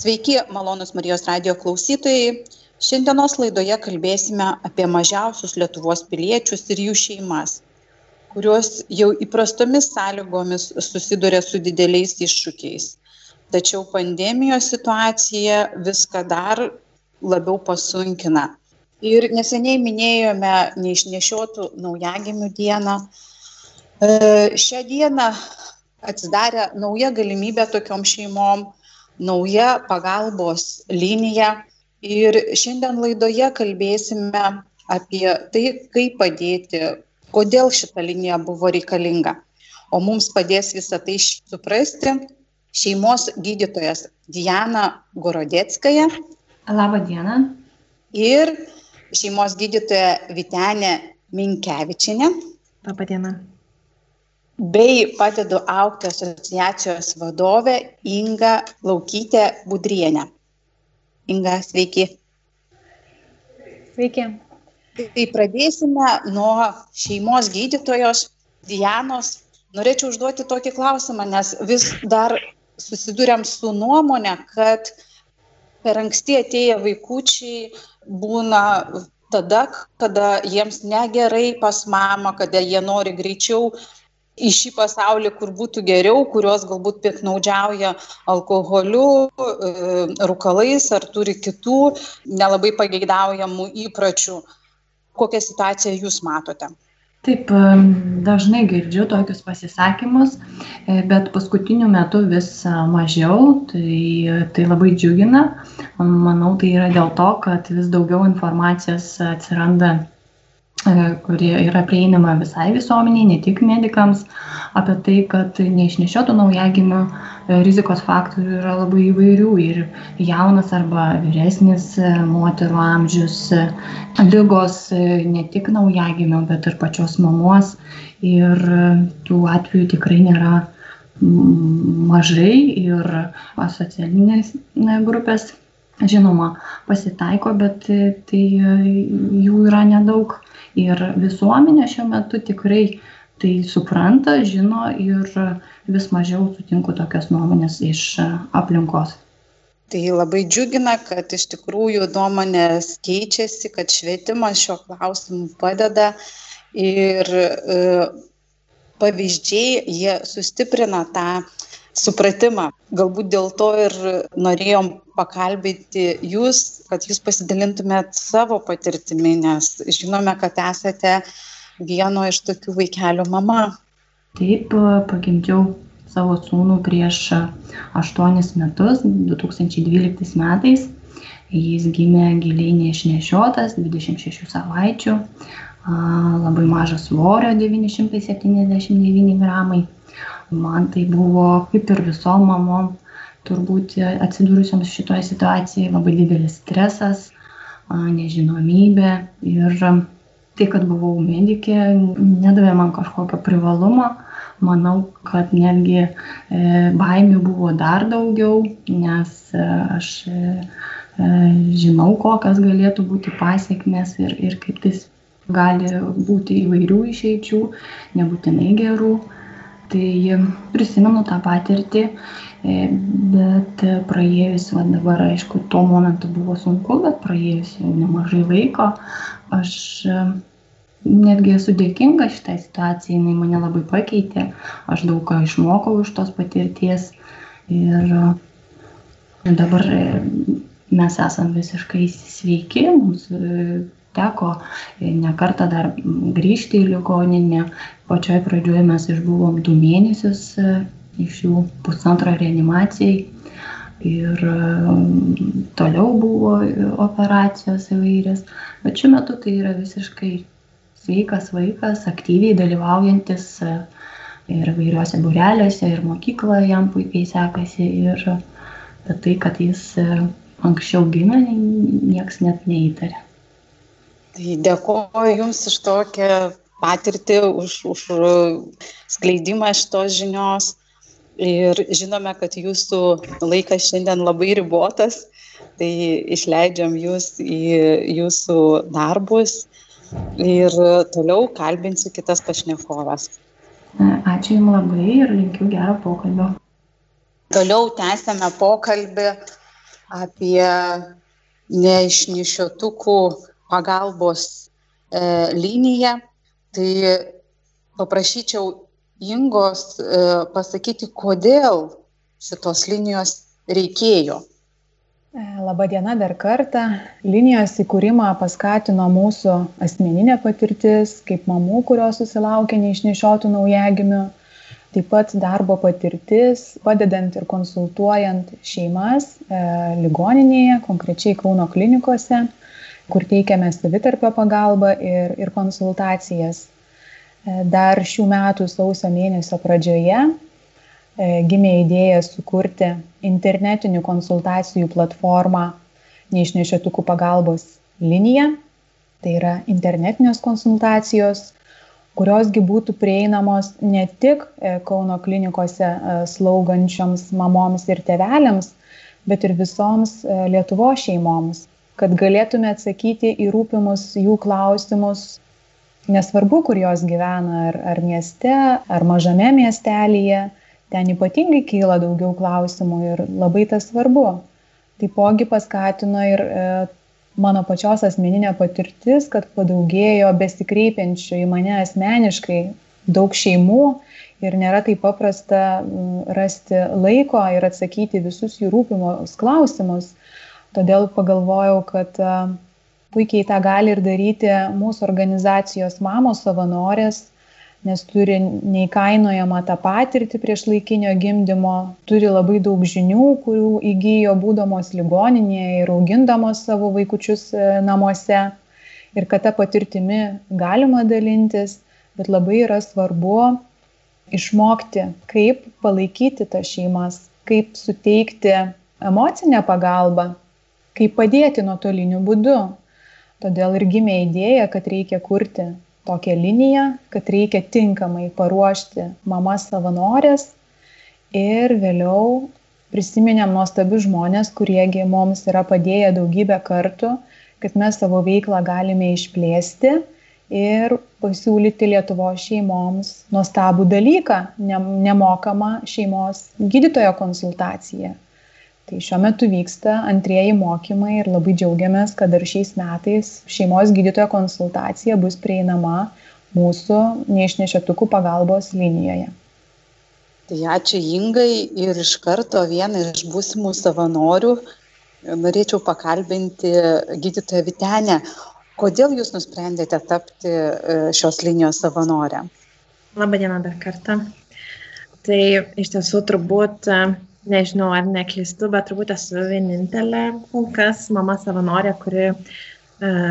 Sveiki, malonus Marijos radio klausytojai. Šiandienos laidoje kalbėsime apie mažiausius Lietuvos piliečius ir jų šeimas, kurios jau įprastomis sąlygomis susiduria su dideliais iššūkiais. Tačiau pandemijos situacija viską dar labiau pasunkina. Ir neseniai minėjome neišnešiotų naujagimių dieną. E, šią dieną atsidarė nauja galimybė tokiom šeimom, nauja pagalbos linija ir šiandien laidoje kalbėsime apie tai, kaip padėti, kodėl šita linija buvo reikalinga. O mums padės visą tai suprasti šeimos gydytojas Diana Gorodetskaja. Labą dieną. Ir šeimos gydytoja Vitenė Minkevičinė. Labą dieną. Bei padedu aukti asociacijos vadovė Inga Laukytė Budrienė. Inga, sveiki. Sveiki. Tai pradėsime nuo šeimos gydytojos Dianos. Norėčiau užduoti tokį klausimą, nes vis dar susidurėm su nuomonė, kad per anksti atėję vaikučiai būna tada, kada jiems negerai pas mamą, kada jie nori greičiau į šį pasaulį, kur būtų geriau, kurios galbūt piknaudžiauja alkoholiu, e, rūkalais ar turi kitų nelabai pageidaujamų įpročių. Kokią situaciją jūs matote? Taip, dažnai girdžiu tokius pasisakymus, e, bet paskutiniu metu vis mažiau, tai, tai labai džiugina. Manau, tai yra dėl to, kad vis daugiau informacijos atsiranda E, kuri yra prieinama visai visuomeniai, ne tik medikams, apie tai, kad neišnešiotų naujagimių e, rizikos faktorių yra labai įvairių ir jaunas arba vyresnis e, moterų amžius, lygos ne tik naujagimio, bet ir pačios mamos. Ir tų atvejų tikrai nėra mažai ir asocialinės grupės žinoma pasitaiko, bet tai jų yra nedaug ir visuomenė šiuo metu tikrai tai supranta, žino ir vis mažiau sutinku tokias nuomonės iš aplinkos. Tai labai džiugina, kad iš tikrųjų nuomonės keičiasi, kad švietimas šio klausimu padeda ir e, pavyzdžiai jie sustiprina tą supratimą. Galbūt dėl to ir norėjom pakalbinti jūs, kad jūs pasidalintumėt savo patirtimi, nes žinome, kad esate vieno iš tokių vaikelių mama. Taip, pagimdžiau savo sūnų prieš 8 metus, 2012 metais. Jis gimė giliai neišnešiotas, 26 savaičių, labai mažas svorio, 979 gramai. Man tai buvo kaip ir visom mamom turbūt atsidūrusioms šitoje situacijoje labai didelis stresas, nežinomybė ir tai, kad buvau medikė, nedavė man kažkokio privalumo. Manau, kad netgi e, baimių buvo dar daugiau, nes e, aš e, žinau, kokios galėtų būti pasiekmes ir, ir kaip tai gali būti įvairių išeičių, nebūtinai gerų. Tai prisimenu tą patirtį E, bet praėjus, va dabar aišku, tuo momentu buvo sunku, bet praėjus jau nemažai laiko, aš e, netgi esu dėkinga šitai situacijai, jinai mane labai pakeitė, aš daug ką išmokau iš tos patirties ir dabar e, mes esam visiškai sveiki, mums teko nekartą dar grįžti į ligoninę, pačioj pradžioje mes išbuvom du mėnesius iš jų pusantro reanimacijai. Ir um, toliau buvo operacijos įvairias, bet šiuo metu tai yra visiškai sveikas vaikas, aktyviai dalyvaujantis uh, ir vairiuose bureliuose, ir mokykloje jam puikiai sekasi. Ir tai, kad jis anksčiau gimė, niekas net neįtarė. Tai dėkoju Jums už tokią patirtį, už, už skleidimą šitos žinios ir žinome, kad jūsų laikas šiandien labai ribotas, tai išleidžiam jūs į jūsų darbus ir toliau kalbinsiu kitas pašnekovas. Ačiū Jums labai ir linkiu gero pokalbio. Toliau tęsėme pokalbį apie neišnešiotukų pagalbos e, liniją, tai paprašyčiau Ingos e, pasakyti, kodėl šitos linijos reikėjo. E, Labadiena dar kartą. Linijos įkūrimą paskatino mūsų asmeninė patirtis, kaip mamų, kurios susilaukė neišnešiotų naujagimių, taip pat darbo patirtis, padedant ir konsultuojant šeimas e, ligoninėje, konkrečiai Kauno klinikose, kur teikiame savitarpio pagalbą ir, ir konsultacijas. E, dar šių metų sausio mėnesio pradžioje E, gimė idėja sukurti internetinių konsultacijų platformą neišnešiotukų pagalbos liniją. Tai yra internetinės konsultacijos, kuriosgi būtų prieinamos ne tik e, Kauno klinikose slaugančioms mamoms ir tevelėms, bet ir visoms Lietuvo šeimoms, kad galėtume atsakyti į rūpimus jų klausimus, nesvarbu, kur jos gyvena, ar, ar mieste, ar mažame miestelėje, ten ypatingai kyla daugiau klausimų ir labai tas svarbu. Taipogi paskatino ir e, mano pačios asmeninė patirtis, kad padaugėjo besikreipiančių į mane asmeniškai daug šeimų ir nėra taip paprasta rasti laiko ir atsakyti visus jų rūpimus klausimus. Todėl pagalvojau, kad e, puikiai tą gali ir daryti mūsų organizacijos mamos savanorės, nes turi neįkainojamą tą patirtį priešlaikinio gimdymo, turi labai daug žinių, kurių įgyjo būdamos ligoninėje ir augindamos savo vaikučius e, namuose. Ir kad tą patirtimi galima dalintis, bet labai yra svarbu išmokti, kaip palaikyti tas šeimas, kaip suteikti emocinę pagalbą, kaip padėti nuotoliniu būdu. Todėl ir gimė idėja, kad reikia kurti tokią liniją, kad reikia tinkamai paruošti mamas savanorės ir vėliau prisiminėm nuostabius žmonės, kuriegi mums yra padėję daugybę kartų, kad mes savo veiklą galime išplėsti ir pasiūlyti Lietuvo šeimoms nuostabų dalyką - nemokamą šeimos gydytojo konsultaciją. Tai šiuo metu vyksta antrieji mokymai ir labai džiaugiamės, kad dar šiais metais šeimos gydytojo konsultacija bus prieinama mūsų neišnešiotukų pagalbos linijoje. Tai ačiū Ingai ir iš karto vieną iš būsimų savanorių norėčiau pakalbinti gydytoją Vitenę. Kodėl jūs nusprendėte tapti e, šios linijos savanorę? Labadiena dar kartą. Tai iš tiesų turbūt nežinau ar neklystu, bet turbūt esu vienintelė kol kas mama savanorė, kuri e,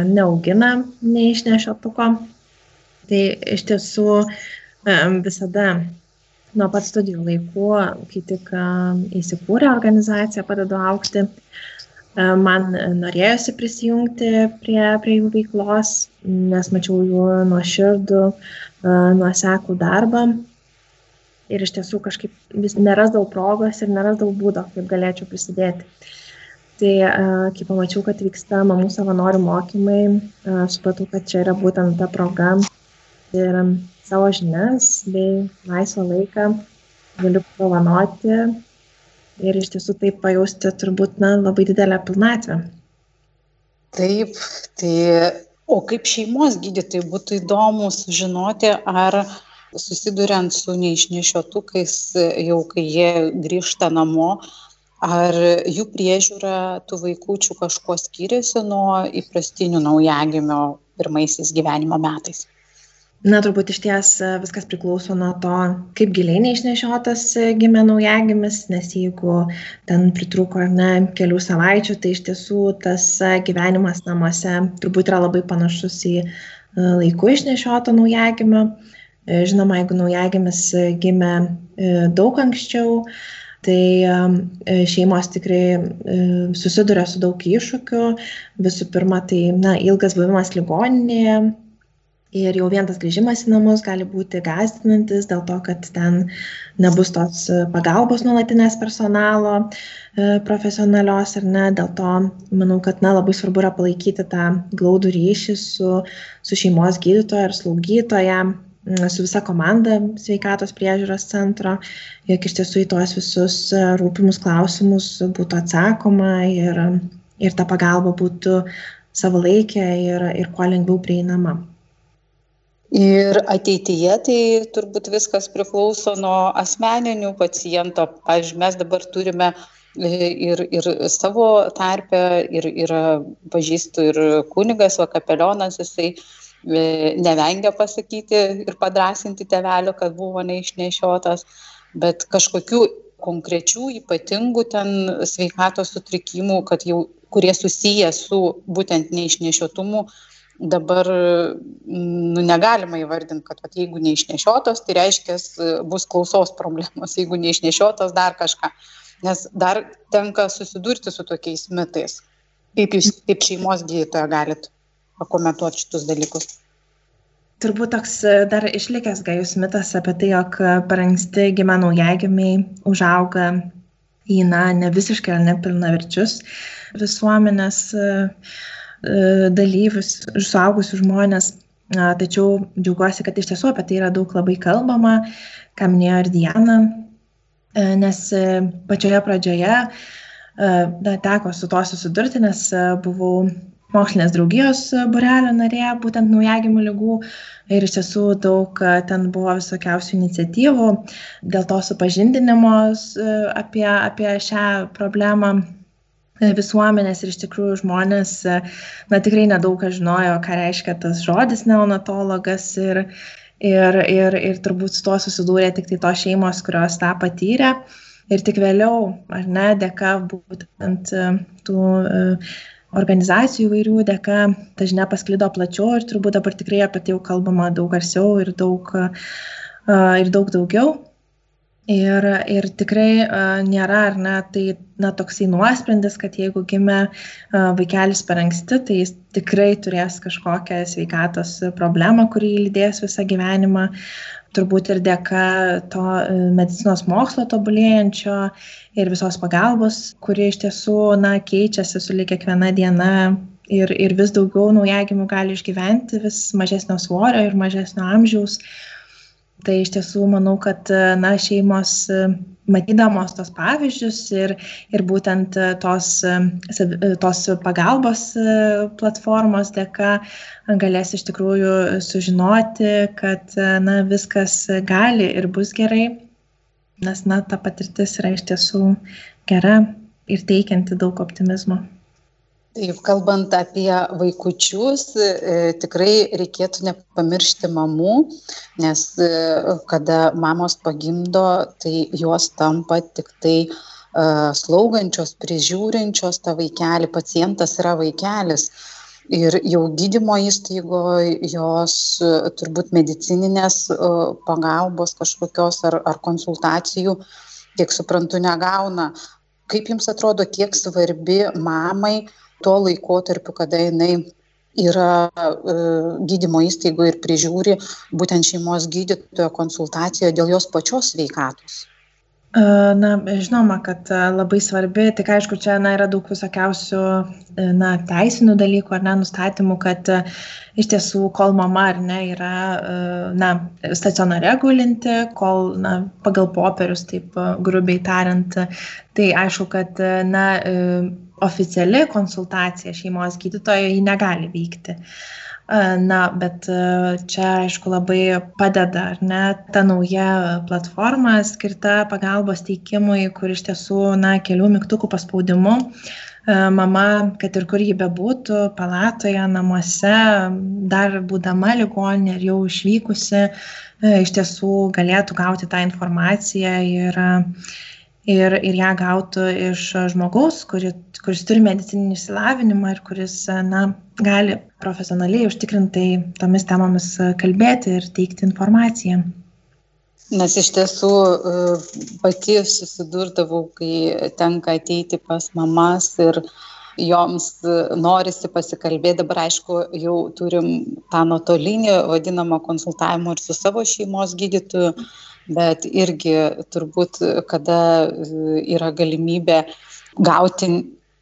neaugina neišnešiotuko. Tai iš tiesų e, visada nuo pat studijų laikų, kai tik e, įsikūrė organizacija Padedu aukti, e, man norėjosi prisijungti prie, prie jų veiklos, nes mačiau jų nuoširdų, e, nuoseklų darbą ir iš tiesų kažkaip vis nerasdavau progos ir nerasdavau būdo, kaip galėčiau prisidėti. Tai kai pamačiau, kad vyksta mamų savanorių mokymai, supratau, kad čia yra būtent ta proga ir savo žinias bei laisvą laiką galiu pavanuoti ir iš tiesų taip pajausti turbūt na, labai didelę pilnatvę. Taip, tai o kaip šeimos gydytojai būtų įdomu sužinoti, ar susiduriant su neišnešiotukais jau kai jie grįžta namo, ar jų priežiūra tų vaikučių kažkuo skiriasi nuo įprastinių naujagimio pirmaisiais gyvenimo metais? Na, turbūt iš ties viskas priklauso nuo to, kaip giliai neišnešiotas gimė naujagimis, nes jeigu ten pritruko ne kelių savaičių, tai iš tiesų tas gyvenimas namuose turbūt yra labai panašus į laiku išnešioto naujagimio. E, žinoma, jeigu naujagimis gimė e, daug anksčiau, tai e, šeimos tikrai susiduria su daug iššūkių. Visų pirma, tai na, ilgas buvimas ligoninėje, Ir jau vien tas grįžimas į namus gali būti gazdinantis dėl to, kad ten nebus tos pagalbos nuolatinės personalo profesionalios ar ne. Dėl to manau, kad na, labai svarbu yra palaikyti tą glaudų ryšį su, su šeimos gydytoja ar slaugytoja, su visa komanda sveikatos priežiūros centro, jog iš tiesų į tuos visus rūpimus klausimus būtų atsakoma ir, ir ta pagalba būtų savalaikė ir, ir kuo lengviau prieinama. Ir ateityje tai turbūt viskas priklauso nuo asmeninių paciento. Pavyzdžiui, mes dabar turime e, ir, ir savo tarpę, ir yra pažįstu ir kunigas, o kapelionas, jisai e, nevengia pasakyti ir padrasinti tevelio, kad buvo neišnešiotas, bet kažkokių konkrečių ypatingų ten sveikatos sutrikimų, jau kurie susiję su būtent neišnešiotumu, dabar nu, negalima įvardinti, kad vat, jeigu neišnešiotos, tai reiškia bus klausos problemos, jeigu neišnešiotos dar kažką. Nes dar tenka susidurti su tokiais mitais. Kaip jūs, kaip šeimos gydytoja, galit pakomentuoti šitus dalykus? Turbūt toks dar išlikęs gajus mitas apie tai, jog per anksti gimę naujagimiai užauga į, na, ne visiškai ar nepilnaverčius visuomenės E, dalyvius, suaugusius žmonės. Tačiau džiaugiuosi, kad iš tiesų apie tai yra daug labai kalbama, ką minėjo ir Diana, e, nes e, pačioje pradžioje na, teko su to susidurti, nes buvau mokslinės draugijos burelio narė, būtent naujagimių lygų ir iš tiesų daug ten buvo visokiausių iniciatyvų dėl to supažindinimo apie, apie šią problemą visuomenės. Ir iš tikrųjų žmonės, na tikrai nedaug kas žinojo, ką reiškia tas žodis neonatologas. Ir, ir, ir, ir turbūt su tuo susidūrė tik tai tos šeimos, kurios tą patyrė. Ir tik vėliau, ar ne, dėka būtent e, tų e, organizacijų įvairių dėka ta žinia pasklido plačiau ir turbūt dabar tikrai apie tai jau kalbama daug garsiau ir daug, ir daug daugiau. Ir, ir tikrai uh, nėra, ar ne, tai na, toksai nuosprendis, kad jeigu gimė uh, vaikelis per anksti, tai jis tikrai turės kažkokią sveikatos problemą, kurį lydės visą gyvenimą. Turbūt ir dėka to uh, medicinos mokslo tobulėjančio ir visos pagalbos, kuri iš tiesų na, keičiasi su lyg kiekviena diena ir, ir vis daugiau naujagimių gali išgyventi, vis mažesnio svorio ir mažesnio amžiaus. Uh, Tai iš tiesų manau, kad na, šeimos matydamos tos pavyzdžius ir, ir būtent tos, tos pagalbos platformos dėka galės iš tikrųjų sužinoti, kad na, viskas gali ir bus gerai, nes na, ta patirtis yra iš tiesų gera ir teikianti daug optimizmo. Taip, kalbant apie vaikučius, e, tikrai reikėtų nepamiršti mamų, nes e, kada mamos pagimdo, tai jos tampa tik tai e, slaugančios, prižiūrinčios tą vaikelį, pacientas yra vaikelis. Ir jau gydymo įstaigoje jos turbūt medicininės pagalbos kažkokios ar, ar konsultacijų, kiek suprantu, negauna. Kaip jums atrodo, kiek svarbi mamai tuo laikotarpiu, kada jinai yra e, gydymo įstaigoje ir prižiūri būtent šeimos gydytojo konsultacijoje dėl jos pačios sveikatos. Na, žinoma, kad labai svarbi, tik aišku, čia na, yra daug visokiausių e, na, teisinių dalykų ar ne, nustatymų, kad iš tiesų, kol mama ar ne yra e, na, stacionare gulinti, kol na, pagal popierius, taip grubiai tariant, tai aišku, kad na, oficiali konsultacija šeimos gydytojo ji negali vykti. Na, bet čia, aišku, labai padeda, ar ne, ta nauja platforma skirta pagalbos teikimui, kur iš tiesų, na, kelių mygtukų paspaudimu mama, kad ir kur ji bebūtų, palatoje, namuose, dar būdama ligoninė ir jau išvykusi, iš tiesų galėtų gauti tą informaciją ir ir, ir ją gautų iš žmogaus, kuri, kuris turi medicininį išsilavinimą ir kuris na, gali profesionaliai užtikrintai tomis temomis kalbėti ir teikti informaciją. Nes iš tiesų e, pati susidurdavau, kai tenka ateiti pas mamas ir joms norisi pasikalbėti. Dabar, aišku, jau turim tą nuotolinį vadinamą konsultavimą ir su savo šeimos gydytoju, bet irgi turbūt, kada e, yra galimybė gauti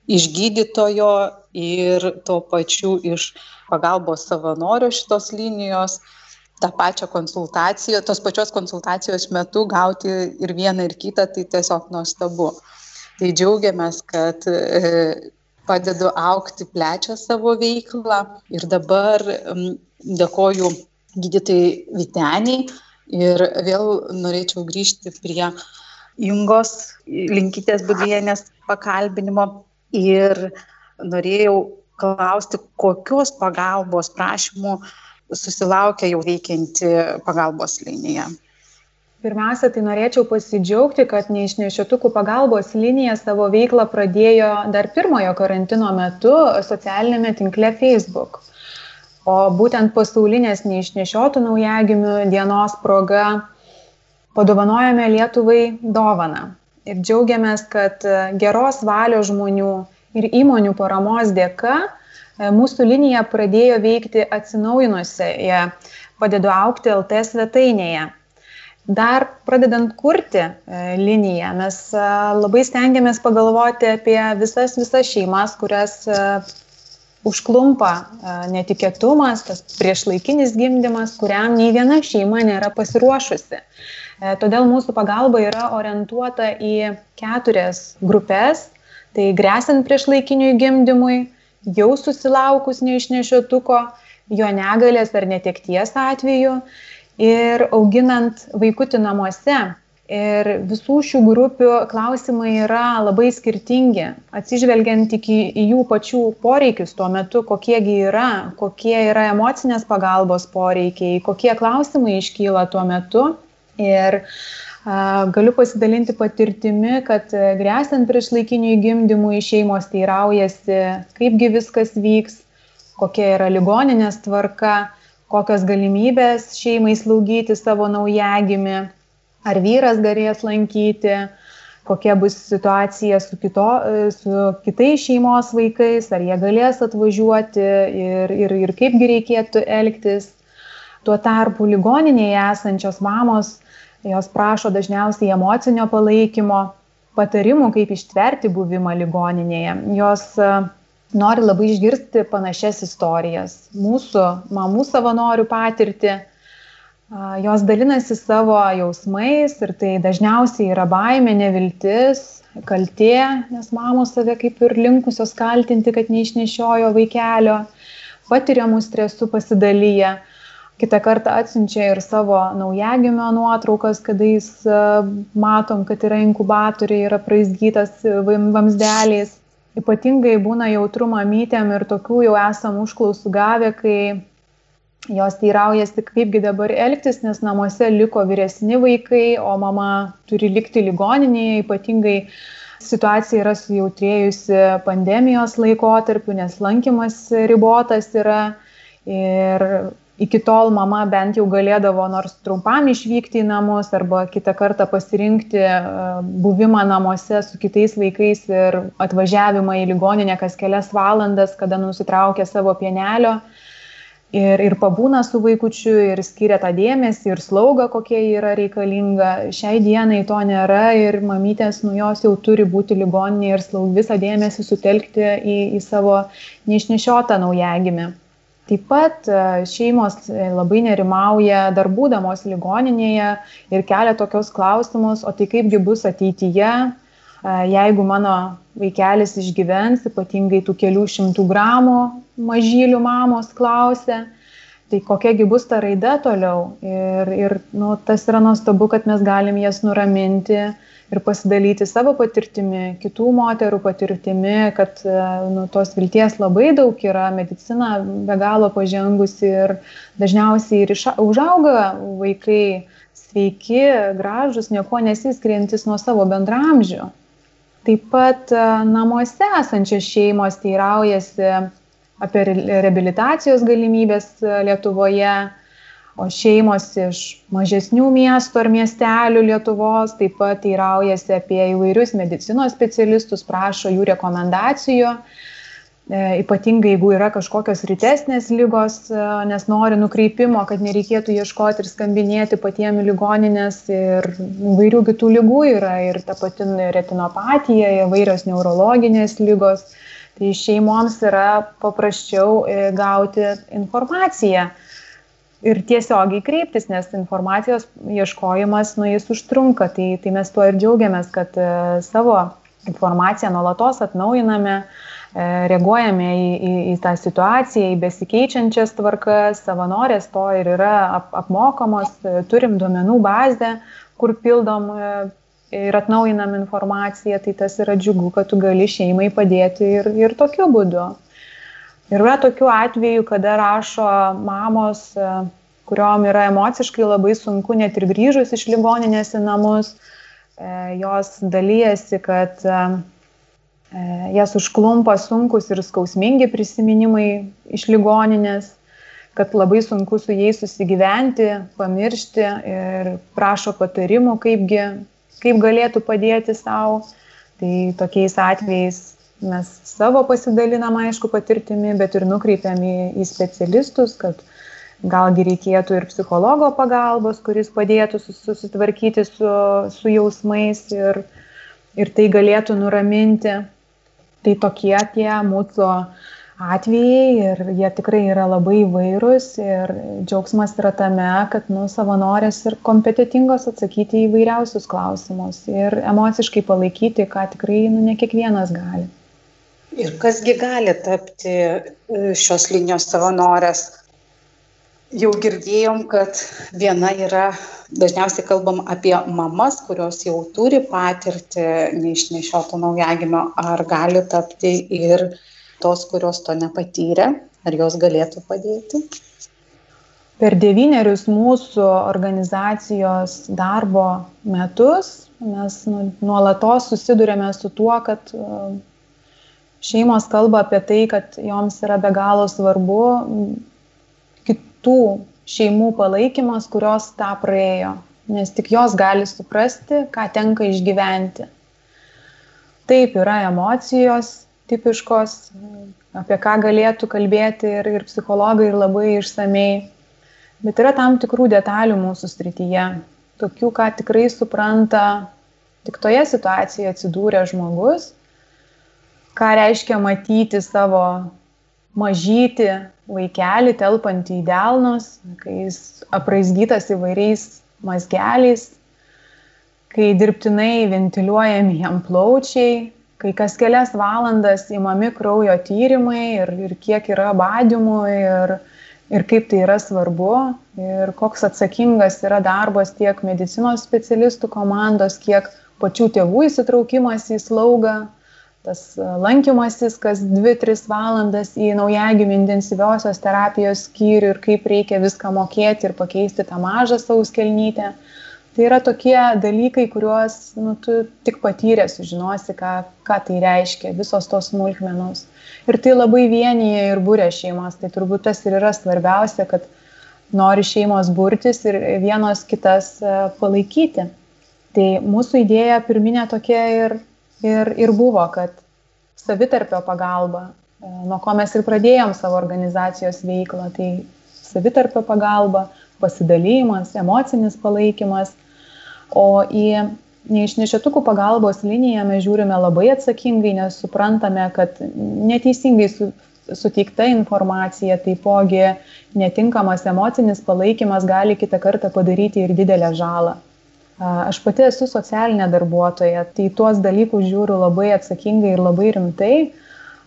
iš gydytojo ir tuo pačiu iš pagalbos savanorio šitos linijos, tą pačią konsultaciją, tos pačios konsultacijos metu gauti ir vieną, ir kitą, tai tiesiog nuostabu. Tai džiaugiamės, kad e, padedu aukti, plečia savo veiklą ir dabar dėkoju gydytojai Viteniai ir vėl norėčiau grįžti prie Jungos linkytės budienės pakalbinimo ir norėjau klausti, kokios pagalbos prašymų susilaukia jau veikianti pagalbos linija. Pirmiausia, tai norėčiau pasidžiaugti, kad neišnešiotukų pagalbos linija savo veiklą pradėjo dar pirmojo karantino metu socialinėme tinkle Facebook. O būtent pasaulinės neišnešiotų naujagimių dienos proga padovanojame Lietuvai dovaną. Ir džiaugiamės, kad geros valios žmonių ir įmonių paramos dėka e, mūsų linija pradėjo veikti atsinaujinusioje padedu aukti LT svetainėje. Dar pradedant kurti e, liniją, mes e, labai stengiamės pagalvoti apie visas, visas šeimas, kurias užklumpa netikėtumas, tas priešlaikinis gimdymas, kuriam nei viena šeima nėra pasiruošusi. Todėl mūsų pagalba yra orientuota į keturias grupės tai gresiant priešlaikiniui gimdymui, jau susilaukus neišnešiotuko, jo negalės ar netekties atveju ir auginant vaikutį namuose. Ir visų šių grupių klausimai yra labai skirtingi, atsižvelgiant tik į, jų pačių poreikius tuo metu, kokiegi yra, kokie yra emocinės pagalbos poreikiai, kokie klausimai iškyla tuo metu. Ir uh, Galiu pasidalinti patirtimi, kad e, grėsant prieš laikiniui gimdymui šeimos teiraujasi, kaipgi viskas vyks, kokia yra ligoninės tvarka, kokios galimybės šeimai slaugyti savo naujagimi, ar vyras galės lankyti, kokia bus situacija su, kito, su kitais šeimos vaikais, ar jie galės atvažiuoti ir, ir, ir kaipgi reikėtų elgtis. Tuo tarpu ligoninėje esančios mamos jos prašo dažniausiai emocinio palaikymo, patarimų, kaip ištverti buvimą ligoninėje. Jos e, nori labai išgirsti panašias istorijas, mūsų mamų savanorių patirtį. Jos dalinasi savo jausmais ir tai dažniausiai yra baimė, neviltis, kaltė, nes mamos save kaip ir linkusios kaltinti, kad neišnešiojo vaikelio, patiriamų stresų pasidalyja kitą kartą atsiunčia ir savo naujagimio nuotraukas, kada jis matom, kad yra inkubatoriai, yra praizgytas vamsdeliais. Ypatingai būna jautru mamytėm ir tokių jau esam užklausų gavę, kai jos teiraujasi, kaipgi dabar elgtis, nes namuose liko vyresni vaikai, o mama turi likti ligoninėje, ypatingai situacija yra sujautrėjusi pandemijos laikotarpiu, nes lankymas ribotas yra ir iki tol mama bent jau galėdavo nors trumpam išvykti į namus arba kitą kartą pasirinkti e, buvimą namuose su kitais vaikais ir atvažiavimą į ligoninę kas kelias valandas, kada nusitraukia savo pienelio. Ir, ir pabūna su vaikučiu ir skiria tą dėmesį ir slaugą, kokie yra reikalinga. Šiai dienai to nėra ir mamytės, nu jos jau turi būti ligoninė ir slaug visą dėmesį sutelkti į, į savo neišnešiotą naujagimį. Taip pat e, šeimos e, labai nerimauja dar būdamos ligoninėje ir kelia tokius klausimus, o tai kaipgi bus ateityje, jeigu mano vaikelis išgyvens, ypatingai tų kelių šimtų gramų mažylių mamos klausia, tai kokiagi bus ta raida toliau. Ir, ir nu, tas yra nuostabu, kad mes galim jas nuraminti ir pasidalyti savo patirtimi, kitų moterų patirtimi, kad e, nu, tos vilties labai daug yra, medicina be galo pažengusi ir dažniausiai ir iša, užauga vaikai sveiki, gražus, nieko nesiskiriantis nuo savo bendramžių. Taip pat e, namuose esančios šeimos teiraujasi apie reabilitacijos galimybės e, Lietuvoje, o šeimos iš mažesnių miestų ar miestelių Lietuvos taip pat teiraujasi apie įvairius medicinos specialistus, prašo jų rekomendacijų. E, ypatingai jeigu yra kažkokios rytesnės lygos, e, nes nori nukreipimo, kad nereikėtų ieškoti ir skambinėti patiems ligoninės ir įvairių kitų lygų yra ir ta pati retinopatija, įvairios neurologinės lygos. Tai šeimoms yra paprasčiau e, gauti informaciją ir tiesiogiai kreiptis, nes informacijos ieškojimas, nu, jis užtrunka. Tai, tai mes tuo ir džiaugiamės, kad e, savo informaciją nuolatos atnaujiname, e, reaguojame į, į, į tą situaciją, į besikeičiančias tvarkas, savanorės to ir yra ap, apmokamos, e, turim duomenų bazę, kur pildom ir atnaujinam informaciją, tai tas yra džiugu, kad tu gali šeimai padėti ir, ir tokiu būdu. Ir yra tokių atvejų, kada rašo mamos, e, kuriuom yra emociškai labai sunku net ir grįžus iš ligoninės į namus, e, jos dalyjasi, kad e, jas užklumpa sunkus ir skausmingi prisiminimai iš ligoninės, kad labai sunku su jais susigyventi, pamiršti ir prašo patarimų, kaipgi, kaip galėtų padėti savo. Tai tokiais atvejais mes savo pasidalinam, aišku, patirtimi, bet ir nukreipiam į, į specialistus, kad galgi reikėtų ir psichologo pagalbos, kuris padėtų susitvarkyti su, su jausmais ir, ir tai galėtų nuraminti. Tai tokie tie mūsų atvejai ir jie tikrai yra labai įvairūs ir džiaugsmas yra tame, kad nu, savanorės ir kompetitingos atsakyti į vairiausius klausimus ir emociškai palaikyti, ką tikrai nu, ne kiekvienas gali. Ir kasgi gali tapti e, šios linijos savanorės? Jau girdėjom, kad viena yra, dažniausiai kalbam apie mamas, kurios jau turi patirtį neišnešioto naujagimio, ar gali tapti ir tos, kurios to nepatyrė, ar jos galėtų padėti? Per devynerius mūsų organizacijos darbo metus mes nu, nuolatos susidurėme su tuo, kad šeimos kalba apie tai, kad joms yra be galo svarbu kitų šeimų palaikymas, kurios tą praėjo, nes tik jos gali suprasti, ką tenka išgyventi. Taip yra emocijos tipiškos, apie ką galėtų kalbėti ir, ir psichologai ir labai išsamei, bet yra tam tikrų detalių mūsų srityje, tokių, ką tikrai supranta tik toje situacijoje atsidūrė žmogus ką reiškia matyti savo mažyti vaikelį telpantį į delnus, kai jis apraizgytas įvairiais mazgeliais, kai dirbtinai ventiliuojami jam plaučiai, kai kas kelias valandas įmami kraujo tyrimai ir, ir kiek yra badimų ir, ir kaip tai yra svarbu ir koks atsakingas yra darbas tiek medicinos specialistų komandos, kiek pačių tėvų įsitraukimas į slaugą tas e, lankymasis kas dvi tris valandas į naujagimių intensyviosios terapijos skyrių ir kaip reikia viską mokėti ir pakeisti tą mažą sauskelnytę. Tai yra tokie dalykai, kuriuos nu, tu tik patyrė sužinosi, ką, ką tai reiškia, visos tos smulkmenos. Ir tai labai vienyje ir būrė šeimas. Tai turbūt tas ir yra svarbiausia, kad nori šeimos burtis ir vienos kitas e, palaikyti. Tai mūsų idėja pirminė tokia ir ir, ir buvo, kad savitarpio pagalba, e, nuo ko mes ir pradėjom savo organizacijos veiklą, tai savitarpio pagalba, pasidalymas, emocinis palaikymas, o į neišnešiotukų pagalbos liniją mes žiūrime labai atsakingai, nes suprantame, kad neteisingai su, suteikta informacija, taipogi netinkamas emocinis palaikymas gali kitą kartą padaryti ir didelę žalą. Aš pati esu socialinė darbuotoja, tai tuos dalykus žiūriu labai atsakingai ir labai rimtai.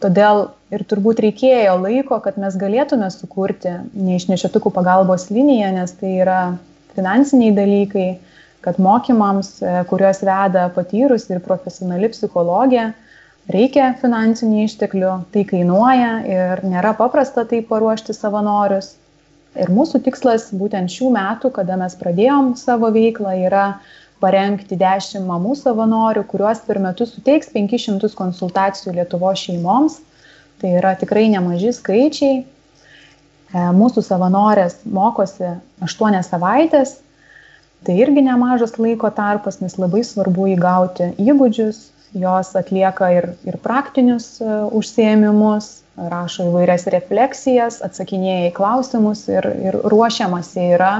Todėl ir turbūt reikėjo laiko, kad mes galėtume sukurti neišnešiotukų pagalbos liniją, nes tai yra finansiniai dalykai, kad mokymams, e, kuriuos veda patyrus ir profesionali psichologija, reikia finansinių išteklių, tai kainuoja ir nėra paprasta tai paruošti savanorius. Ir mūsų tikslas būtent šių metų, kada mes pradėjom savo veiklą, yra parengti 10 mamų savanorių, kuriuos per metus suteiks 500 konsultacijų Lietuvo šeimoms. Tai yra tikrai nemaži skaičiai. E, mūsų savanorės mokosi 8 savaitės. Tai irgi nemažas laiko tarpas, nes labai svarbu įgauti įgūdžius. Jos atlieka ir, ir praktinius e, užsiemimus, rašo įvairias refleksijas, atsakinėja į klausimus ir, ir ruošiamasi yra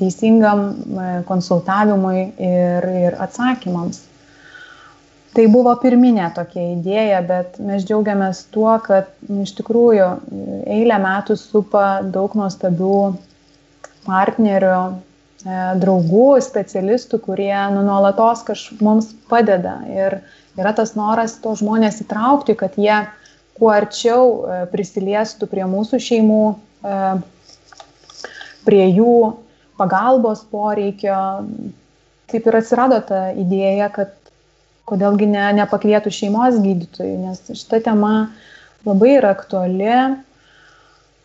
teisingam e, konsultavimui ir, ir atsakymams. Tai buvo pirminė tokia idėja, bet mes džiaugiamės tuo, kad iš tikrųjų eilę metų supa daug nuostabių partnerių, e, draugų, specialistų, kurie nu, nuolatos kažkaip mums padeda. Ir yra tas noras to žmonės įtraukti, kad jie kuo arčiau e, prisiliestų prie mūsų šeimų, e, prie jų pagalbos poreikio. Taip ir atsirado ta idėja, kad kodėlgi ne, nepakvietų šeimos gydytojų, nes šita tema labai yra aktuali.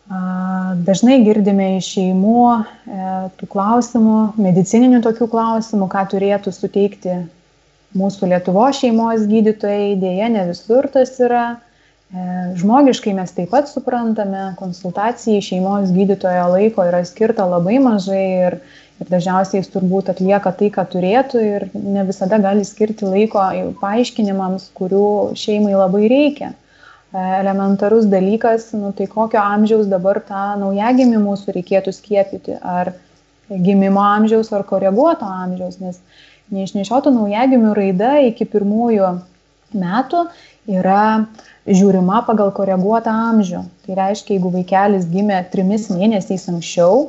Dažnai girdime iš šeimų e, tų klausimų, medicininių tokių klausimų, ką turėtų suteikti mūsų Lietuvo šeimos gydytojai, dėja ne visur tas yra. E, žmogiškai mes taip pat suprantame, konsultacijai šeimos gydytojo laiko yra skirta labai mažai ir, ir dažniausiai jis turbūt atlieka tai, ką turėtų ir ne visada gali skirti laiko paaiškinimams, kurių šeimai labai reikia. E, elementarus dalykas, nu, tai kokio amžiaus dabar tą naujagimį mūsų reikėtų skiepyti, ar gimimo amžiaus, ar koreguoto amžiaus, nes neišnešiotų naujagimių raida iki pirmųjų metų yra žiūrima pagal koreguotą amžių. Tai reiškia, jeigu vaikelis gimė trimis mėnesiais anksčiau,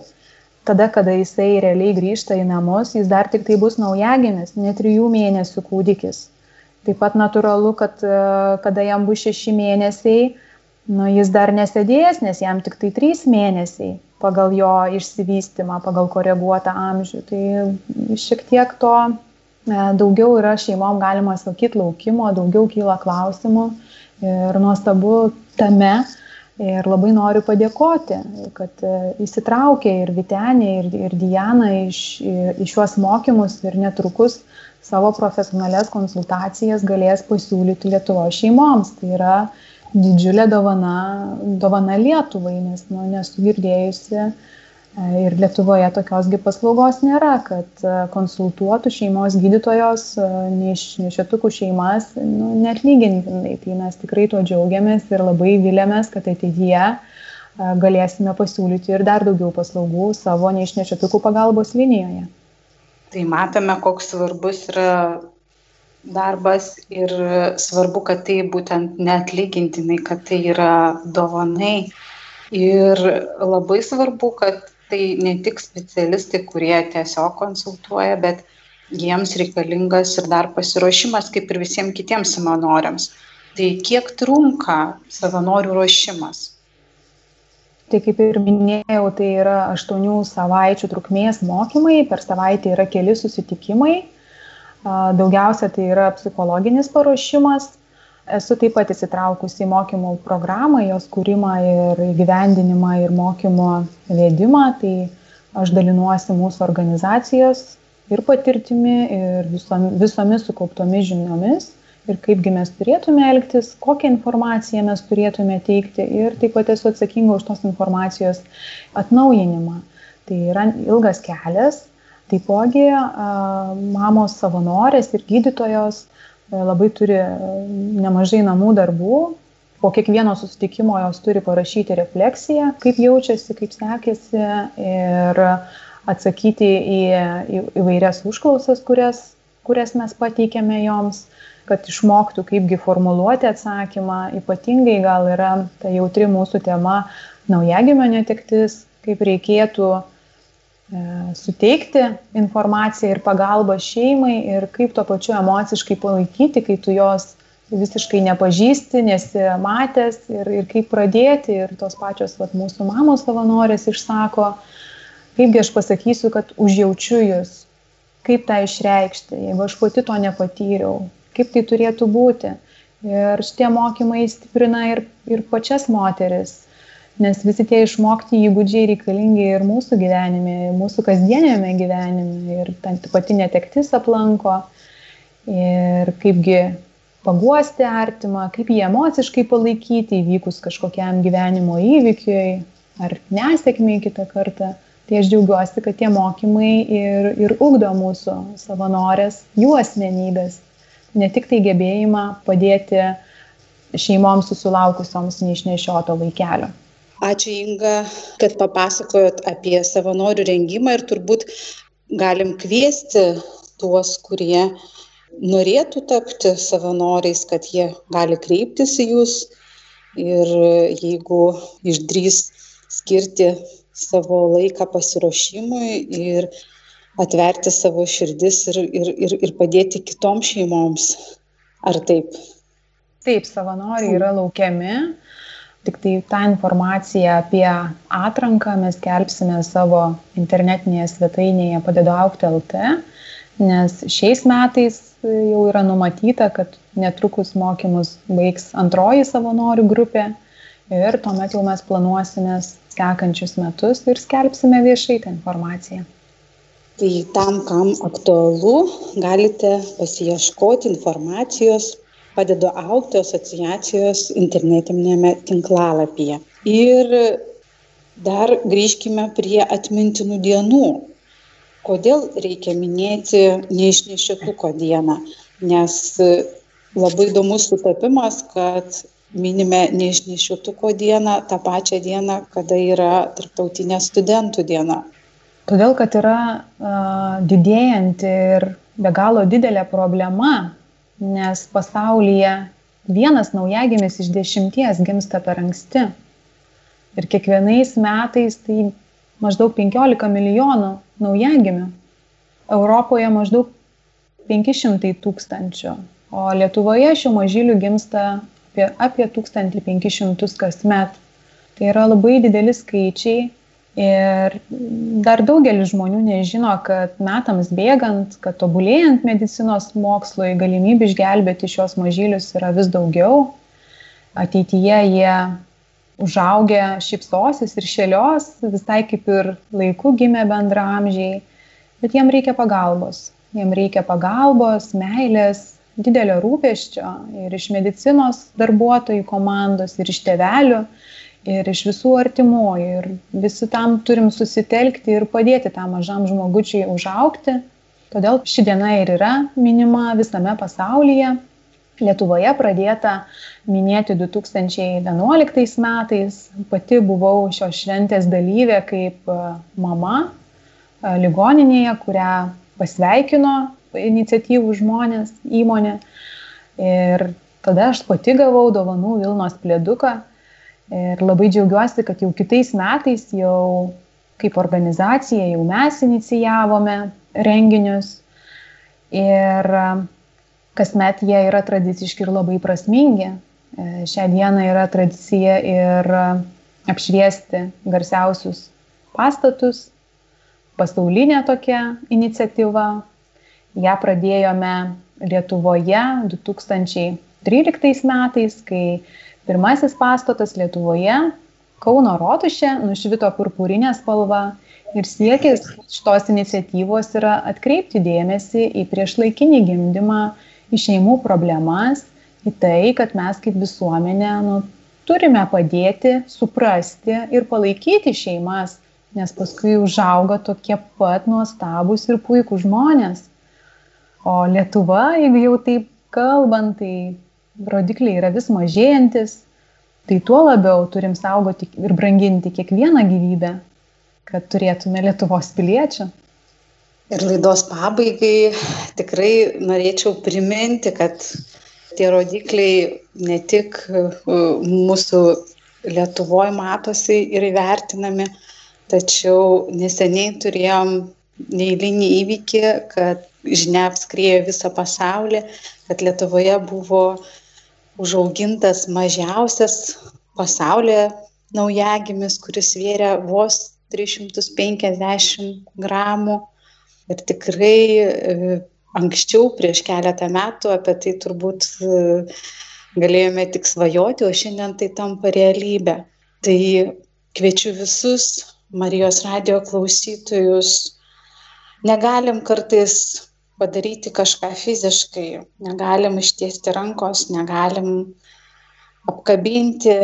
tada, kada jisai realiai grįžta į namus, jis dar tik tai bus naujagimis, ne trijų mėnesių kūdikis. Taip pat natūralu, kad e, kada jam bus šeši mėnesiai, nu, jis dar nesėdės, nes jam tik tai trys mėnesiai pagal jo išsivystimą, pagal koreguotą amžių. Tai šiek tiek to e, daugiau yra šeimom, galima sakyti, laukimo, daugiau kyla klausimų ir nuostabu tame. Ir labai noriu padėkoti, kad e, įsitraukė ir Vitenė, ir, ir Diana iš, į šiuos mokymus ir netrukus savo profesionalias konsultacijas galės pasiūlyti Lietuvo šeimoms. Tai yra didžiulė dovana, dovana Lietuvai, nes nu, nesu girdėjusi E, ir Lietuvoje tokios paslaugos nėra, kad e, konsultuotų šeimos gydytojos e, neišėtukų šeimas nu, netlygintinai. Tai mes tikrai tuo džiaugiamės ir labai vilėmės, kad ateityje galėsime pasiūlyti ir dar daugiau paslaugų savo neišnešėtukų pagalbos linijoje. Tai matome, koks svarbus yra darbas ir svarbu, kad tai būtent netlygintinai, kad tai yra dovanai. Ir labai svarbu, kad tai ne tik specialistai, kurie tiesiog konsultuoja, bet jiems reikalingas ir dar pasiruošimas, kaip ir visiems kitiems savanoriams. Tai kiek trunka savanorių ruošimas? Tai kaip ir minėjau, tai yra aštuonių savaičių trukmės mokymai, per savaitę yra keli susitikimai. Daugiausia tai yra psichologinis paruošimas, esu taip pat įsitraukusi į mokymų programą, jos kūrimą ir įgyvendinimą ir mokymo vedimą, tai aš dalinuosi mūsų organizacijos ir patirtimi, ir visom, visomis sukauptomis žiniomis, ir kaipgi mes turėtume elgtis, kokią informaciją mes turėtume teikti ir taip pat esu atsakinga už tos informacijos atnaujinimą. Tai yra ilgas kelias, taipogi mamos savanorės ir gydytojos E, labai turi e, nemažai namų darbų. Po kiekvieno susitikimo jos turi parašyti refleksiją, kaip jaučiasi, kaip sekėsi ir atsakyti į, įvairias užklausas, kurias, kurias mes pateikėme joms, kad išmoktų, kaipgi formuluoti atsakymą. Ypatingai gal yra ta jautri mūsų tema naujagimio netektis, kaip reikėtų E, suteikti informaciją ir pagalbą šeimai ir kaip tuo pačiu emociškai palaikyti, kai tu jos visiškai nepažįsti, nesi matęs ir, ir kaip pradėti. Ir tos pačios vat, mūsų mamos savanorės išsako, kaipgi aš pasakysiu, kad užjaučiu jūs, kaip tą išreikšti, jeigu aš pati to nepatyriau, kaip tai turėtų būti. Ir šitie mokymai stiprina ir, ir pačias moteris, nes visi tie išmokti įgūdžiai reikalingi ir mūsų gyvenime, mūsų kasdienėme gyvenime ir pati netektis aplanko ir kaipgi paguosti artimą, kaip jį emociškai palaikyti įvykus kažkokiam gyvenimo įvykiui ar nesėkmiai kitą kartą. Tai aš džiaugiuosi, kad tie mokymai ir, ir ugdo mūsų savanorės, jų asmenybės, ne tik tai gebėjimą padėti šeimoms susilaukusioms neišnešioto vaikelio. Ačiū Inga, kad papasakojot apie savanorių rengimą ir turbūt galim kviesti tuos, kurie norėtų tapti savanoriais, kad jie gali kreiptis į jūs ir jeigu išdrys skirti savo laiką pasiruošimui ir atverti savo širdis ir, ir, ir, ir padėti kitoms šeimoms. Ar taip? Taip, savanoriai yra laukiami. Tik tai tą informaciją apie atranką mes kelpsime savo internetinėje svetainėje padedu aukti LT, nes šiais metais jau yra numatyta, kad netrukus mokymus baigs antroji savanorių grupė ir tuomet jau mes planuosime sekančius metus ir skelbsime viešai tą informaciją. Tai tam, kam aktualu, galite pasieškoti informacijos padedu augti asociacijos internetinėme tinklalapyje. Ir dar grįžkime prie atmintinų dienų. Kodėl reikia minėti neišnešiotuko dieną? Nes labai įdomus sutapimas, kad minime neišnešiotuko dieną tą pačią dieną, kada yra tarptautinė studentų diena. Todėl, kad yra uh, didėjanti ir be galo didelė problema nes pasaulyje vienas naujagimis iš dešimties gimsta per anksti. Ir kiekvienais metais tai maždaug 15 milijonų naujagimių. Europoje maždaug 500 tūkstančių, o Lietuvoje šių mažylių gimsta apie, apie 1500 kasmet. Tai yra labai dideli skaičiai Ir dar daugelis žmonių nežino, kad metams bėgant, kad tobulėjant medicinos mokslui, galimybių išgelbėti šios mažylius yra vis daugiau. Ateityje jie užaugę šipsosis ir šėlios, visai kaip ir laiku gimė bendramžiai, bet jiem reikia pagalbos. Jiem reikia pagalbos, meilės, didelio rūpeščio ir iš medicinos darbuotojų komandos, ir iš tevelių ir iš visų artimųjų. Ir visi tam turim susitelkti ir padėti tam mažam žmogučiui užaukti. Todėl ši diena ir yra minima visame pasaulyje. Lietuvoje pradėta minėti 2011 metais. Pati buvau šios šventės dalyvė kaip e, mama e, ligoninėje, kurią pasveikino iniciatyvų žmonės, įmonė. Ir tada aš pati gavau dovanų Vilnos plėduką Ir labai džiaugiuosi, kad jau kitais metais, jau kaip organizacija, jau mes inicijavome renginius. Ir kasmet jie yra tradiciški ir labai prasmingi. E, šią dieną yra tradicija ir apšviesti garsiausius pastatus. Pasaulinė tokia iniciatyva. Ja pradėjome Lietuvoje 2013 metais, kai Pirmasis pastatas Lietuvoje, Kauno rotušė, nušvito purpurinė spalva ir siekis šitos iniciatyvos yra atkreipti dėmesį į priešlaikinį gimdymą, į šeimų problemas, į tai, kad mes kaip visuomenė nu, turime padėti, suprasti ir palaikyti šeimas, nes paskui užauga tokie pat nuostabus ir puikūs žmonės. O Lietuva, jeigu jau taip kalbant, tai rodikliai yra vis mažėjantis, tai tuo labiau turim saugoti ir branginti kiekvieną gyvybę, kad turėtume Lietuvos piliečių. Ir laidos pabaigai tikrai norėčiau priminti, kad tie rodikliai ne tik mūsų Lietuvoje matosi ir įvertinami, tačiau neseniai turėjom neįlinį įvykį, kad žinia apskriejo visą pasaulį, kad Lietuvoje buvo užaugintas mažiausias pasaulyje naujagimis, kuris svėrė vos 350 gramų. Ir tikrai e, anksčiau, prieš keletą metų, apie tai turbūt e, galėjome tik svajoti, o šiandien tai tampa realybė. Tai kviečiu visus Marijos radio klausytojus. Negalim kartais padaryti kažką fiziškai, negalim ištiesti rankos, negalim apkabinti,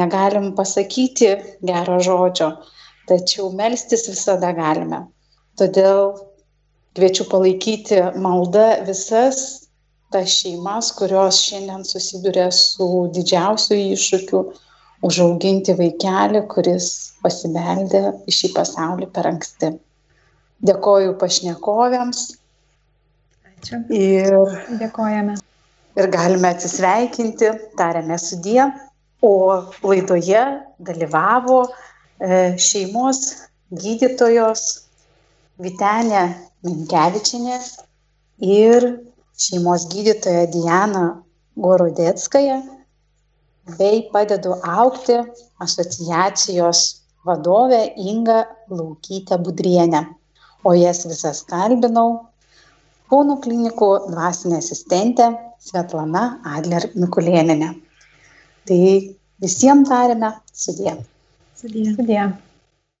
negalim pasakyti gero žodžio, tačiau melstis visada galime. Todėl kviečiu palaikyti maldą visas tas šeimas, kurios šiandien susiduria su didžiausiu iššūkiu užauginti vaikelį, kuris pasibeldė į šį pasaulį per anksti. Dėkoju pašnekovėms, Ačiū. Ir dėkojame. Ir galime atsisveikinti, tarėme sudie, o laidoje dalyvavo e, šeimos gydytojos Vitenė Minkevičinė ir šeimos gydytoja Diana Gorodetskaja bei padedu aukti asociacijos vadovė Inga Laukytė Budrienė. O jas visas kalbinau Kauno klinikų dvasinė asistentė Svetlana Adler Mikulėninė. Tai visiems tarėme sudė. Sudie. Sudie.